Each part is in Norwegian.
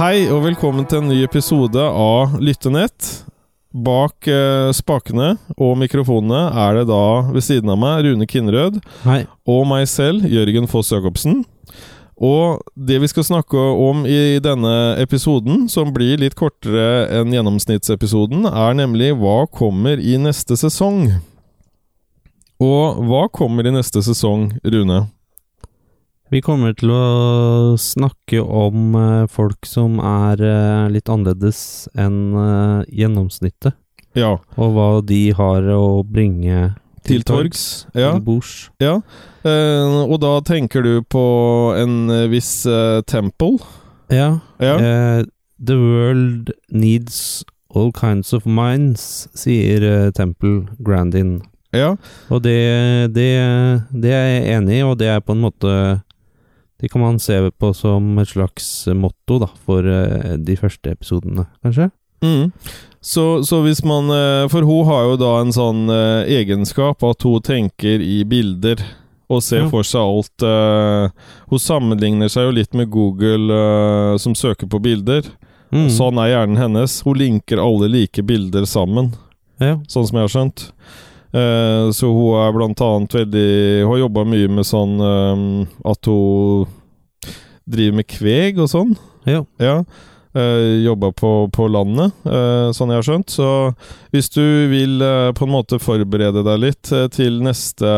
Hei og velkommen til en ny episode av Lyttenett. Bak eh, spakene og mikrofonene er det da ved siden av meg Rune Kinnrød Hei. og meg selv, Jørgen Foss Jacobsen. Og det vi skal snakke om i denne episoden, som blir litt kortere enn gjennomsnittsepisoden, er nemlig hva kommer i neste sesong. Og hva kommer i neste sesong, Rune? Vi kommer til å snakke om eh, folk som er eh, litt annerledes enn eh, gjennomsnittet, Ja, og hva de har å bringe til torgs. Ja. bords. Ja, eh, og da tenker du på en viss eh, Temple? Ja. Ja. eh, the world needs all kinds of minds, sier eh, Temple Grandin. Ja, Og det, det, det er jeg enig i, og det er på en måte Det kan man se på som et slags motto da, for eh, de første episodene, kanskje? mm. så, så hvis man eh, For hun har jo da en sånn eh, egenskap at hun tenker i bilder. Og ser for seg alt Hun sammenligner seg jo litt med Google, som søker på bilder. Mm. Sånn er hjernen hennes. Hun linker alle like bilder sammen. Ja. sånn som jeg har skjønt. Eh, så hun er blant annet veldig Hun har jobba mye med sånn eh, at hun driver med kveg og sånn. Ja. Ja. Uh, jobba på, på landet, uh, sånn jeg har skjønt. Så hvis du vil eh, på en måte forberede deg litt eh, til neste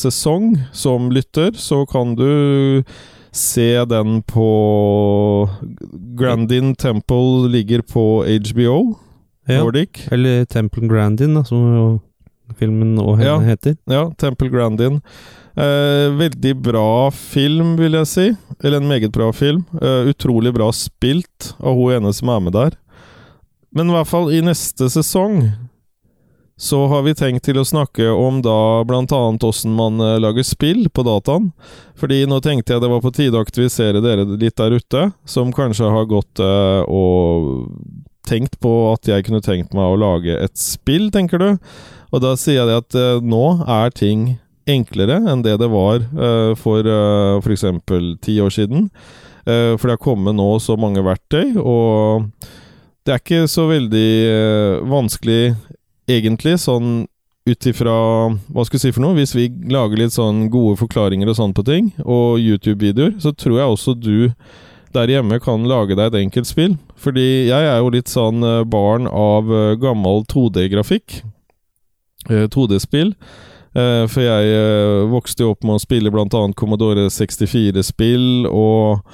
sesong som lytter, så kan du se den på Grandin Temple ligger på HBO ja. Nordic. Eller Temple Grandin, da, som jo filmen og henne Ja. heter. Ja, Temple Grandin. Eh, veldig bra film, vil jeg si. Eller en meget bra film. Eh, utrolig bra spilt av hun ene som er med der. Men i hvert fall i neste sesong så har vi tenkt til å snakke om da annet åssen man eh, lager spill på dataen. Fordi nå tenkte jeg det var på tide å aktivisere dere litt der ute, som kanskje har gått eh, og tenkt på at jeg kunne tenkt meg å lage et spill, tenker du? Og da sier jeg at uh, nå er ting enklere enn det det var uh, for uh, f.eks. ti år siden. Uh, for det har kommet nå så mange verktøy, og det er ikke så veldig eh, vanskelig egentlig, sånn ut ifra Hva skal jeg si for noe? Hvis vi lager litt sånn gode forklaringer og sånn på ting, og YouTube-videoer, så tror jeg også du der hjemme kan lage deg et enkelt spill. Fordi jeg er jo litt sånn eh, barn av eh, gammel 2D-grafikk. 2D-spill. Eh, for jeg eh, vokste jo opp med å spille bl.a. Commodore 64-spill, og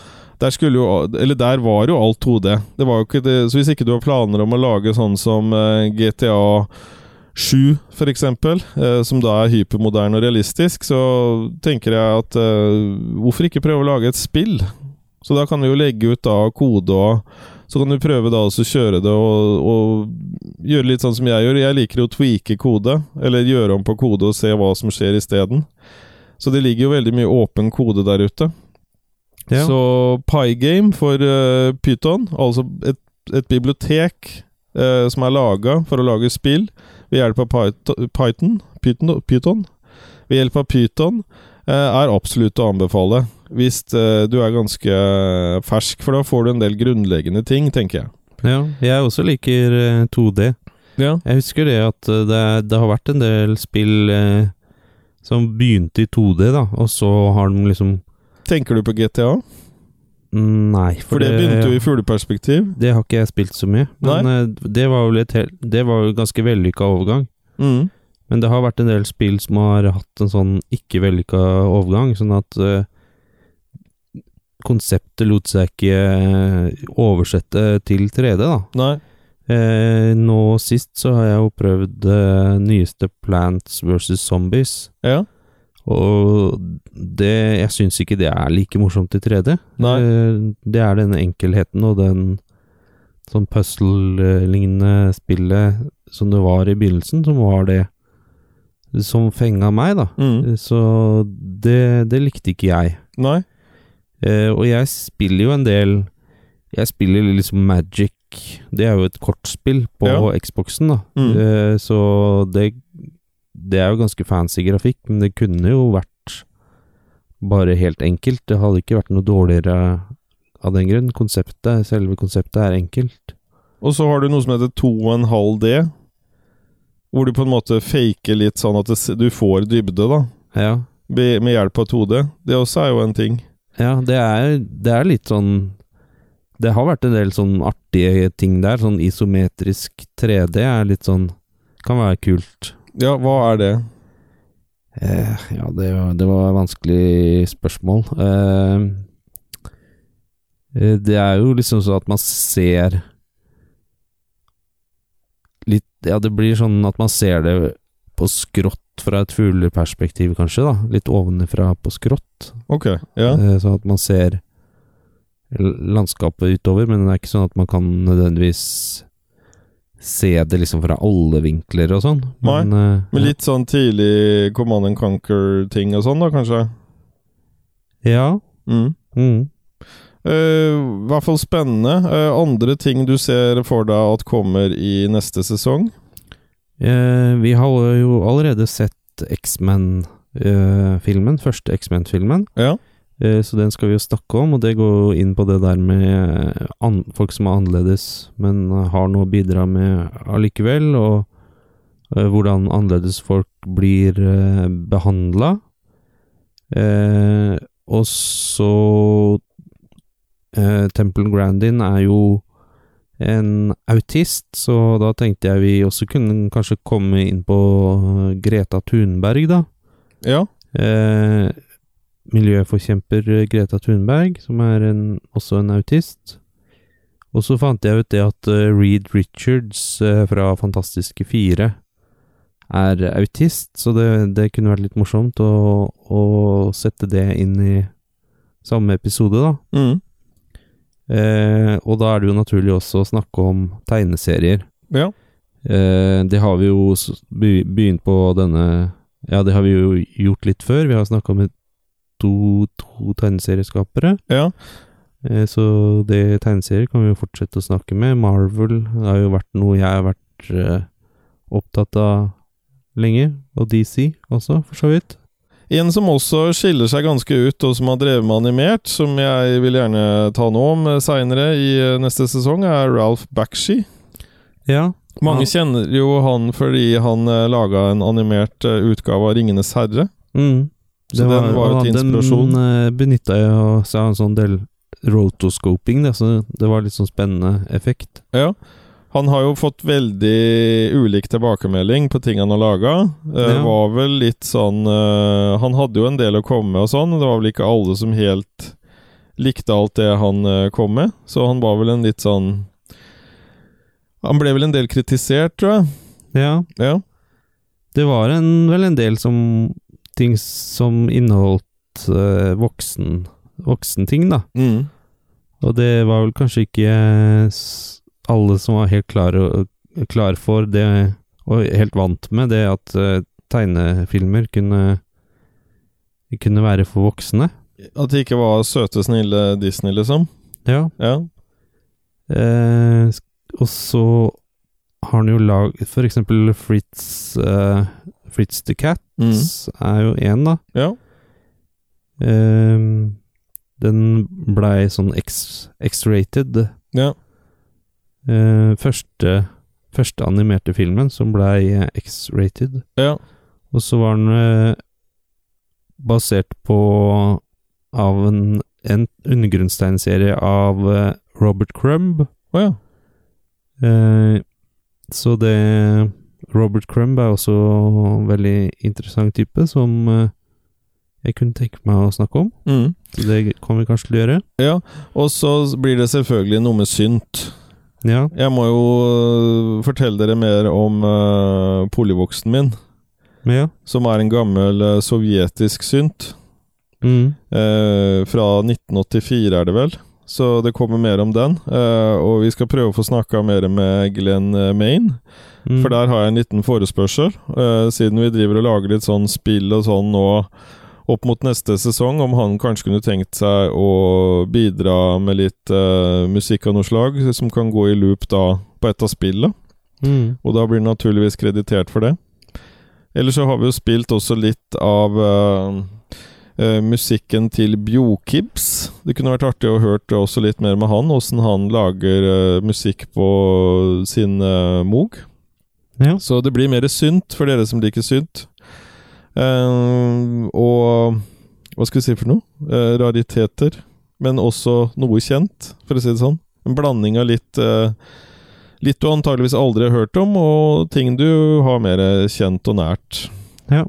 der jo der var jo alt 2D. Det var jo det, så hvis ikke du har planer om å lage sånn som eh, GTA 7, for eksempel, eh, som da er hypermoderne og realistisk, så tenker jeg at eh, hvorfor ikke prøve å lage et spill? Så da kan vi jo legge ut da kode og så kan du prøve da også kjøre det og, og gjøre litt sånn som jeg gjør. Jeg liker å tweake kode, eller gjøre om på kode og se hva som skjer isteden. Så det ligger jo veldig mye åpen kode der ute. Ja. Så Pygame for uh, Python, altså et, et bibliotek uh, som er laga for å lage spill ved hjelp av Python, Python, Python, Python ved hjelp av Python, uh, er absolutt å anbefale. Hvis eh, du er ganske fersk, for da får du en del grunnleggende ting, tenker jeg. Ja, jeg også liker eh, 2D. Ja. Jeg husker det at eh, det, det har vært en del spill eh, som begynte i 2D, da, og så har de liksom Tenker du på GTA? Mm, Nei, For det begynte jo i fugleperspektiv. Det har ikke jeg spilt så mye. Men eh, det var jo et Det var jo ganske vellykka overgang. Mm. Men det har vært en del spill som har hatt en sånn ikke vellykka overgang, sånn at eh, konseptet lot seg ikke eh, oversette til 3D, da. Nei. Eh, nå sist så har jeg jo prøvd eh, nyeste Plants vs. Zombies, Ja. og det Jeg syns ikke det er like morsomt i 3D. Nei. Eh, det er den enkelheten og den sånn puzzle-lignende spillet som det var i begynnelsen, som var det som fenga meg, da. Mm. Så det, det likte ikke jeg. Nei. Eh, og jeg spiller jo en del Jeg spiller liksom Magic. Det er jo et kortspill på Ja. Xboxen, da. Mm. Eh, så det Det er jo ganske fancy grafikk, men det kunne jo vært bare helt enkelt. Det hadde ikke vært noe dårligere av den grunn. Konseptet, selve konseptet er enkelt. Og så har du noe som heter 2,5 D. Hvor du på en måte faker litt sånn at du får dybde, da. Ja. Med hjelp av 2D. Det også er jo en ting. Ja, det er, det er litt sånn Det har vært en del sånn artige ting der. Sånn isometrisk 3D er litt sånn Kan være kult. Ja, hva er det? Eh, ja, det, var- det var et vanskelig spørsmål. Eh, eh, det er jo liksom sånn at man ser litt Ja, det blir sånn at man ser det på skrått fra et fugleperspektiv, kanskje. da Litt ovenfra på skrått. Ok, ja. Eh, Sånn at man ser landskapet utover, men det er ikke sånn at man kan nødvendigvis se det liksom fra alle vinkler og sånn. Men, uh, men litt sånn tidlig Command and Conquer-ting og sånn, da, kanskje? Ja. Mm. Mm. Uh, I hvert fall spennende. Uh, andre ting du ser for deg at kommer i neste sesong? Eh, vi har jo allerede sett X-Men-filmen, første X-Men-filmen. Ja. Eh, så den skal vi jo snakke om, og det går inn på det der med folk som er annerledes, men har noe å bidra med allikevel, og eh, hvordan annerledes folk blir uh, behandla. Eh, og så eh, Temple Grandin er jo en autist, så da tenkte jeg vi også kunne kanskje komme inn på eh, Greta Thunberg, da. Ja. Eh, miljøforkjemper eh, Greta Thunberg, som er en, også en autist. Og så fant jeg ut det at eh, Reed Richards fra Fantastiske fire er autist, så det, det kunne vært litt morsomt å, å sette det inn i samme episode, da. Mm. Eh, og da er det jo naturlig også å snakke om tegneserier. Ja. Eh, det har vi jo begynt på denne Ja, det har vi jo gjort litt før. Vi har snakka med to, to tegneserieskapere. Ja. Eh, så det tegneserier kan vi jo fortsette å snakke med. Marvel har jo vært noe jeg har vært eh, opptatt av lenge. Og DC også, for så vidt. En som også skiller seg ganske ut, og som har drevet med animert, som jeg vil gjerne ta noe om seinere i eh, neste sesong, er Ralph Bakshi. Ja. Mange Ja. kjenner jo han fordi han uh, laga en animert eh, utgave av Ringenes herre. Mm. Så den var jo til inspirasjon. Den benytta jeg seg av en sånn del rotoscoping, det, så det var litt sånn spennende effekt. Ja. Han har jo fått veldig ulik tilbakemelding på ting han har laga. Ja. Var vel litt sånn eh, Han hadde jo en del å komme med og sånn. Det var vel ikke alle som helt likte alt det han eh, kom med. Så han var vel en litt sånn Han ble vel en del kritisert, tror jeg. Ja. Ja. Det var en, vel en del som ting som inneholdt uh, voksen voksenting, da. Mm. Og det var vel kanskje ikke eh, alle som var helt klar, klar for det, og helt vant med det at eh, tegnefilmer kunne kunne være for voksne. At det ikke var søte, snille Disney, liksom. Ja. Ja. Eh, og så har han jo laget For eksempel Fritz eh, Fritz the Cat Mm. er jo én, da. Ja. Eh, den blei sånn X-rated. Ja. Eh, første, første animerte filmen som blei eh, X-rated. Ja. Og så var den eh, basert på av en, en undergrunnstegneserie av Robert Crumb. Å ja. Eh, så det Robert Crumb er også en veldig interessant type som eh, jeg kunne tenke meg å snakke om. Mm. Så det kommer vi kanskje til å gjøre. Ja. Og så blir det selvfølgelig noe med synt. Ja. Jeg må jo øh, fortelle dere mer om uh, polyvoksen min, ja. som er en gammel uh, sovjetisk synt. Mm. Uh, fra 1984 er det vel. Så det kommer mer om den. Eh, og vi skal prøve å få snakka mer med Glenn Maine. Mm. For der har jeg en liten forespørsel. eh, siden vi driver og lager litt sånn spill og sånn nå opp mot neste sesong, om han kanskje kunne tenkt seg å bidra med litt uh, musikk av noe slag, som kan gå i loop da på et av spillene. Mm. Og da blir han naturligvis kreditert for det. Eller så har vi jo spilt også litt av uh, uh, musikken til Bjokibs. Det kunne vært artig å høre også litt mer med han, åssen han lager musikk på sin Moog. Ja. Så det blir mer synt for dere som liker synt. Eh, og hva skal vi si for noe? Uh, rariteter. Men også noe kjent, for å si det sånn. En blanding av litt uh, Litt du antageligvis aldri har hørt om, og ting du har mer kjent og nært. Ja.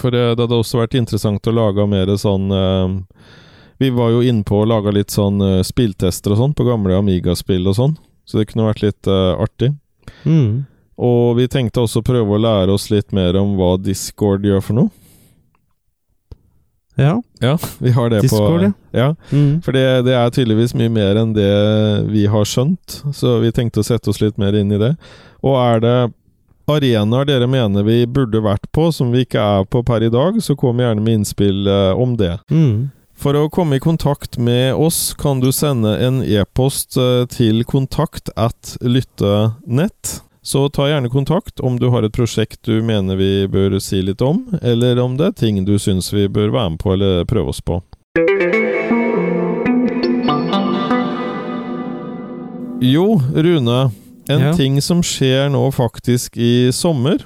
For det, det hadde også vært interessant å lage mer sånn eh, Vi var jo inne på å lage litt sånn eh, spilltester og sånn på gamle Amiga-spill og sånn, så det kunne vært litt eh, artig. Mm. Og vi tenkte også å prøve å lære oss litt mer om hva Discord gjør for noe. Ja. Ja, vi har det Discord, på ja. ja. Mm. For det, det er tydeligvis mye mer enn det vi har skjønt, så vi tenkte å sette oss litt mer inn i det. Og er det arenaer dere mener vi burde vært på, som vi ikke er på per i dag, så kom gjerne med innspill eh, om det. Mm. For å komme i kontakt med oss kan du sende en e-post eh, til kontakt at lyttenett. Så ta gjerne kontakt om du har et prosjekt du mener vi bør si litt om, eller om det er ting du syns vi bør være med på eller prøve oss på. Jo, Rune. En Ja. ting som skjer nå faktisk i sommer,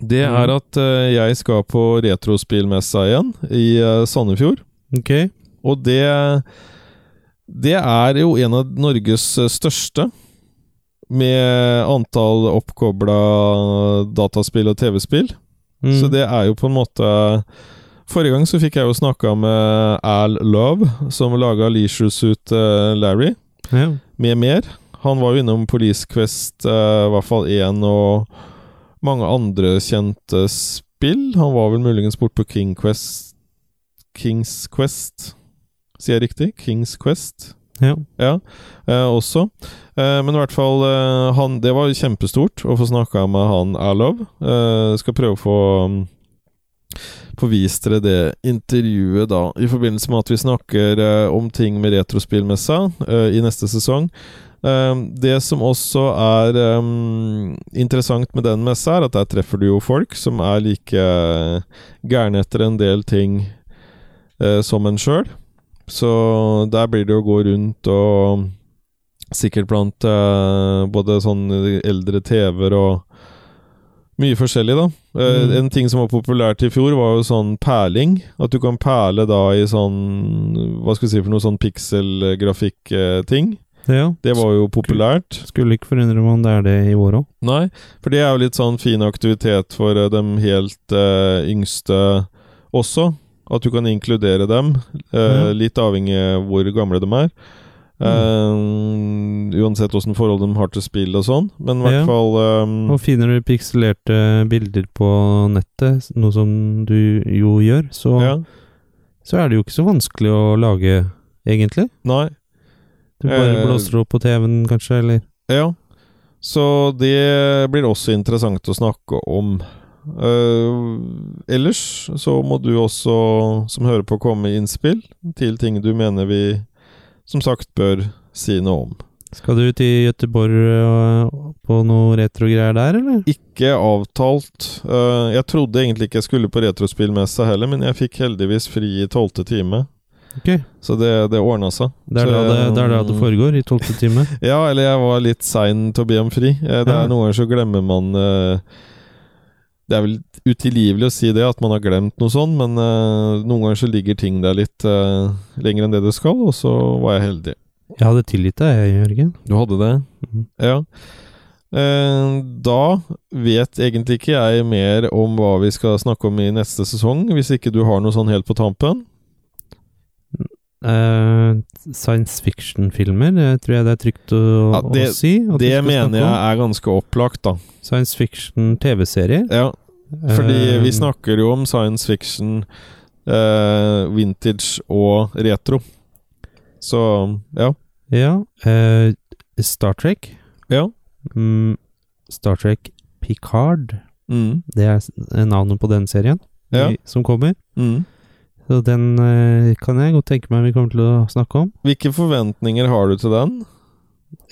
det er at eh, jeg skal på retrospillmessa igjen i eh, Sandefjord. Okay. Og det Det er jo en av Norges største. Med antall oppkobla dataspill og TV-spill. Mm. Så det er jo på en måte Forrige gang så fikk jeg jo snakka med Al Love, som laga Leisure Suit eh, Larry, ja. med mer. Han var jo innom Police Quest, eh, i hvert fall én, og mange andre kjente spill. Han var vel muligens bort på King Quest Kings Quest, sier jeg riktig? Kings Quest? Ja. Ja, eh, også. Eh, men i hvert fall eh, han, Det var kjempestort å få snakka med han Alov. Eh, skal prøve å få um, Få vist dere det intervjuet da, i forbindelse med at vi snakker eh, om ting med retrospillmessa eh, i neste sesong. Det som også er eh, interessant med den messa, er at der treffer du jo folk som er like gærne etter en del ting som en sjøl. Så der blir det å gå rundt og Sikkert blant eh, både sånn eldre TV-er og mye forskjellig, da. Eh, Mm. En ting som var populært i fjor, var jo sånn perling. At du kan perle da i sånn Hva skal vi si for noe sånn pikselgrafikk-ting. ja. Det var jo populært. Skulle ikke forundre meg om det er det i år òg. Nei, for det er jo litt sånn fin aktivitet for eh, de helt uh, yngste også. At du kan inkludere dem, eh, litt avhengig av hvor gamle de er. Uh, uansett åssen forhold de har til spill og sånn. Men i hvert Ja. fall um, Og finner du pikselerte bilder på nettet, noe som du jo gjør, så, ja, så er det jo ikke så vanskelig å lage, egentlig. Nei. Du bare Eh, blåser opp på TV-en, kanskje, eller Ja. Så det blir også interessant å snakke om. Eh, ellers så må du også, som hører på, komme med innspill til ting du mener vi som sagt bør si noe om. Skal du til Gøteborg øh, på noe retrogreier der, eller? Ikke avtalt. Eh, jeg trodde egentlig ikke jeg skulle på retrospillmessa heller, men jeg fikk heldigvis fri i tolvte time. Okay. Så det, det ordna seg. det er da det, det, det foregår, i tolvte time. Ja, eller jeg var litt sein til å be om fri. Eh, Det Ja. er Noen ganger så glemmer man eh, Det er vel utilgivelig å si det, at man har glemt noe sånn, men uh, noen ganger så ligger ting der litt uh, lenger enn det det skal, og så var jeg heldig. Jeg hadde tilgitt deg, Jørgen. Du hadde det? Mm. Ja. Eh, da vet egentlig ikke jeg mer om hva vi skal snakke om i neste sesong, hvis ikke du har noe sånn helt på tampen. Eh, science fiction-filmer, tror jeg det er trygt å, Ja, det- å si. Det mener jeg er ganske opplagt, da. Science fiction-TV-serier. Ja, fordi uh, vi snakker jo om science fiction, uh, vintage og retro. Så ja. Ja. eh, Star Trek. Ja. Mm, Star Trek Picard. Mm. Det er navnet på den serien Ja. som kommer. Mm. Så den eh, kan jeg godt tenke meg vi kommer til å snakke om. Hvilke forventninger har du til den?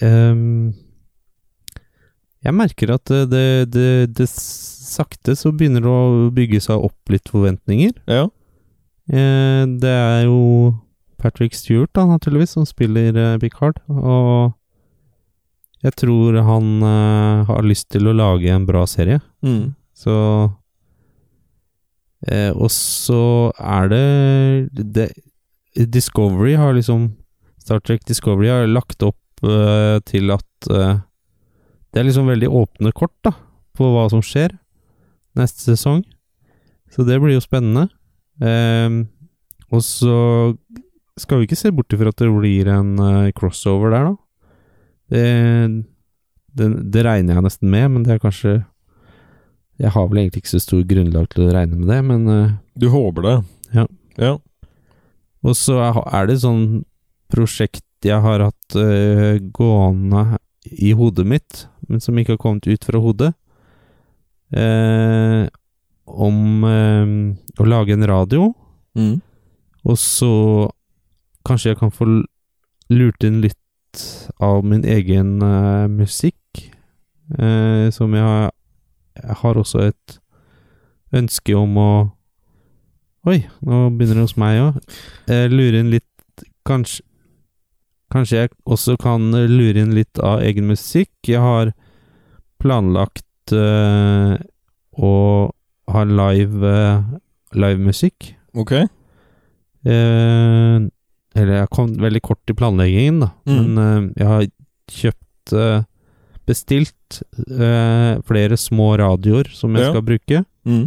Um, jeg merker at det, det, det, sakte så begynner det å bygge seg opp litt forventninger. Ja. Uh, det er jo Patrick Stewart, da, naturligvis, som spiller eh, Picard. Og jeg tror han uh, har lyst til å lage en bra serie. Mm. Så eh, Og så er det, det Discovery har liksom Star Trek Discovery har lagt opp eh, til at eh, Det er liksom veldig åpne kort, da, på hva som skjer neste sesong. Så det blir jo spennende. Eh, og så skal vi ikke se bort ifra at det blir en eh, crossover der, da. Det, det, det regner jeg nesten med, men det er kanskje Jeg har vel egentlig ikke så stor grunnlag til å regne med det, men uh, Du håper det? Ja. ja. Og så er det det sånn prosjekt jeg har hatt uh, gående i hodet mitt, men som ikke har kommet ut fra hodet, uh, om å lage en radio, Mm. og så kanskje jeg kan få lurt inn litt av min egen musikk, som jeg har Jeg har også et ønske om å Oi, nå begynner det hos meg òg. Lure inn litt Kanskje Kanskje jeg også kan eh, lure inn litt av egen musikk. Jeg har planlagt øh, å ha live eh, livemusikk. Ok. Eh, eller jeg kom veldig kort i planleggingen, da. Mm. Men øh, jeg har kjøpt Bestilt uh, flere små radioer som jeg Ja. skal bruke. Mm.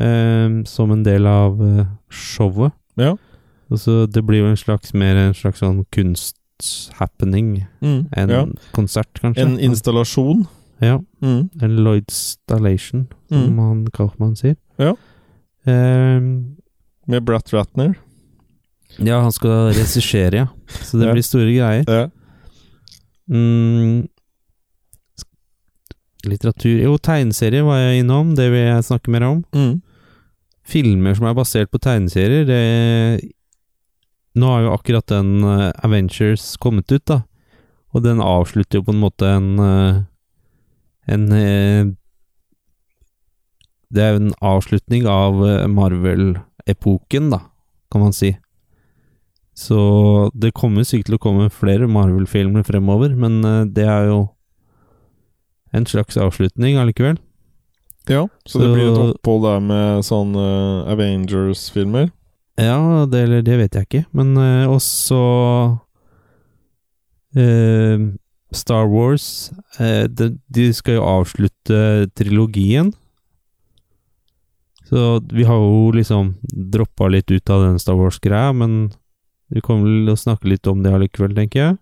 Uh, som en del av eh, showet. Ja. Altså, det blir jo en slags mer en slags sånn kunsthappening Mm. enn ja. konsert, kanskje. En installasjon. Ja. Mm. En Lloydstallation, som Mm. han Kaufmann sier. Ja. Eh, Med Bratt Ratner. ja, han skal regissere, ja. Så det blir store greier. Ja. Mm, litteratur Jo, tegneserier var jeg innom, det vil jeg snakke mer om. Mm. Filmer som er basert på tegneserier, det Nå har jo akkurat den uh, Avengers kommet ut, da. Og den avslutter jo på en måte en uh, En uh, Det er jo en avslutning av Marvel-epoken, da, kan man si. Så det kommer sikkert til å komme flere Marvel-filmer fremover, men det er jo en slags avslutning allikevel. ja. Så, Så- det blir et opphold der med sånn eh, Avengers-filmer. Ja, det, eller det vet jeg ikke, men uh, også uh, Star Wars uh, de, de skal jo avslutte trilogien. Så vi har jo liksom droppa litt ut av den Star Wars-greia, men vi kommer vel å snakke litt om det allikevel, tenker jeg.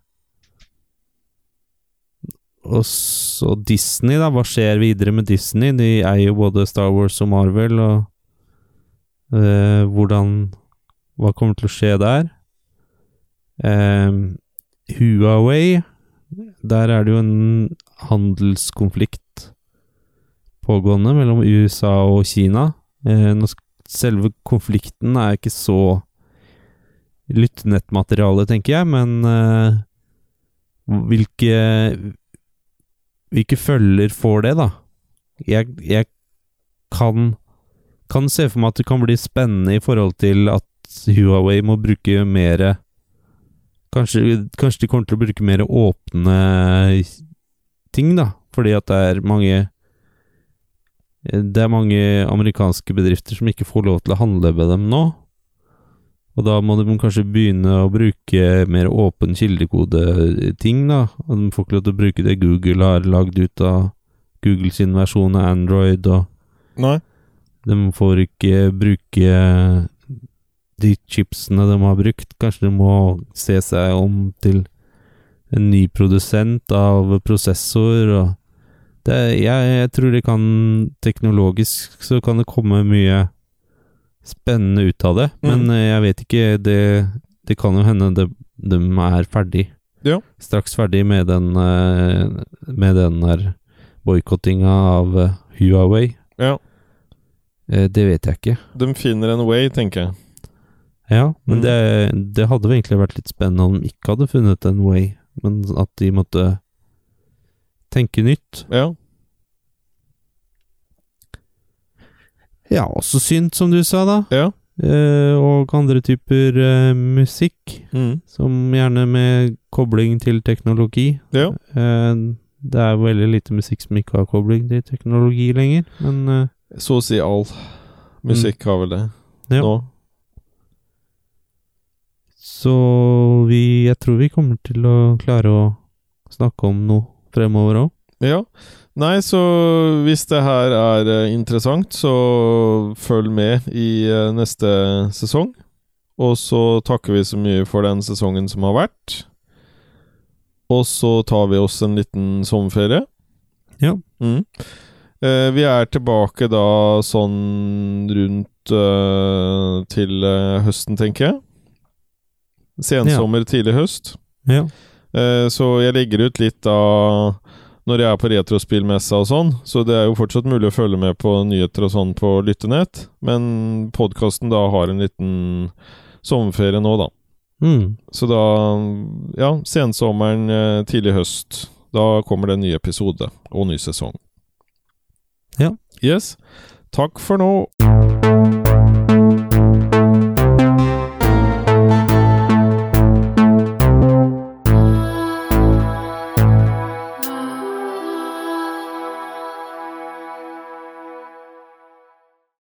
Og så Disney, da. Hva skjer videre med Disney? De eier jo både Star Wars og Marvel, og eh, hvordan Hva kommer til å skje der? Eh, Huawei Der er det jo en handelskonflikt pågående mellom USA og Kina. Eh, selve konflikten er ikke så lyttenettmateriale, tenker jeg, men eh, hvilke Hvilke følger får det, da? Jeg, jeg kan kan se for meg at det kan bli spennende i forhold til at Huawei må bruke mer Kanskje, kanskje de kommer til å bruke mer åpne ting, da. Fordi at det er mange Det er mange amerikanske bedrifter som ikke får lov til å handle med dem nå. Og da må de kanskje begynne å bruke mer åpen kildekode-ting, da. Og de får ikke lov til å bruke det Google har lagd ut av Google sin versjon av Android, og Nei. de får ikke bruke de chipsene de har brukt. Kanskje de må se seg om til en ny produsent av prosessor og det, jeg, jeg tror det kan Teknologisk så kan det komme mye spennende ut av det, men Mm. jeg vet ikke Det, det kan jo hende de, de er ferdig. Ja. Straks ferdig med den eh, Med den der boikottinga av eh, Huawei. Ja. Det vet jeg ikke. De finner en way, tenker jeg. Ja, men Mm. det, det hadde egentlig vært litt spennende om de ikke hadde funnet en way, men at de måtte tenke nytt. Ja. Ja, også synt, som du sa, da. Ja. Uh, og andre typer uh, musikk, Mm. som gjerne med kobling til teknologi. Ja. Uh, det er veldig lite musikk som ikke har kobling til teknologi lenger, men Så å si all musikk har vel det ja. nå. Så vi Jeg tror vi kommer til å klare å snakke om noe fremover òg. Ja. Nei, så hvis det her er eh, interessant, så følg med i eh, neste sesong. Og så takker vi så mye for den sesongen som har vært. Og så tar vi oss en liten sommerferie. Ja. Mm. Eh, vi er tilbake da sånn rundt øh, til øh, høsten, tenker jeg. Sensommer, tidlig høst. Ja. Eh, så jeg legger ut litt da når jeg er på retrospillmessa og sånn, så det er jo fortsatt mulig å følge med på nyheter og sånn på lyttenett, men podkasten da har en liten sommerferie nå, da. Mm. Så da, ja, sensommeren, eh, tidlig høst, da kommer det en ny episode og ny sesong. Ja. Yes. Takk for nå.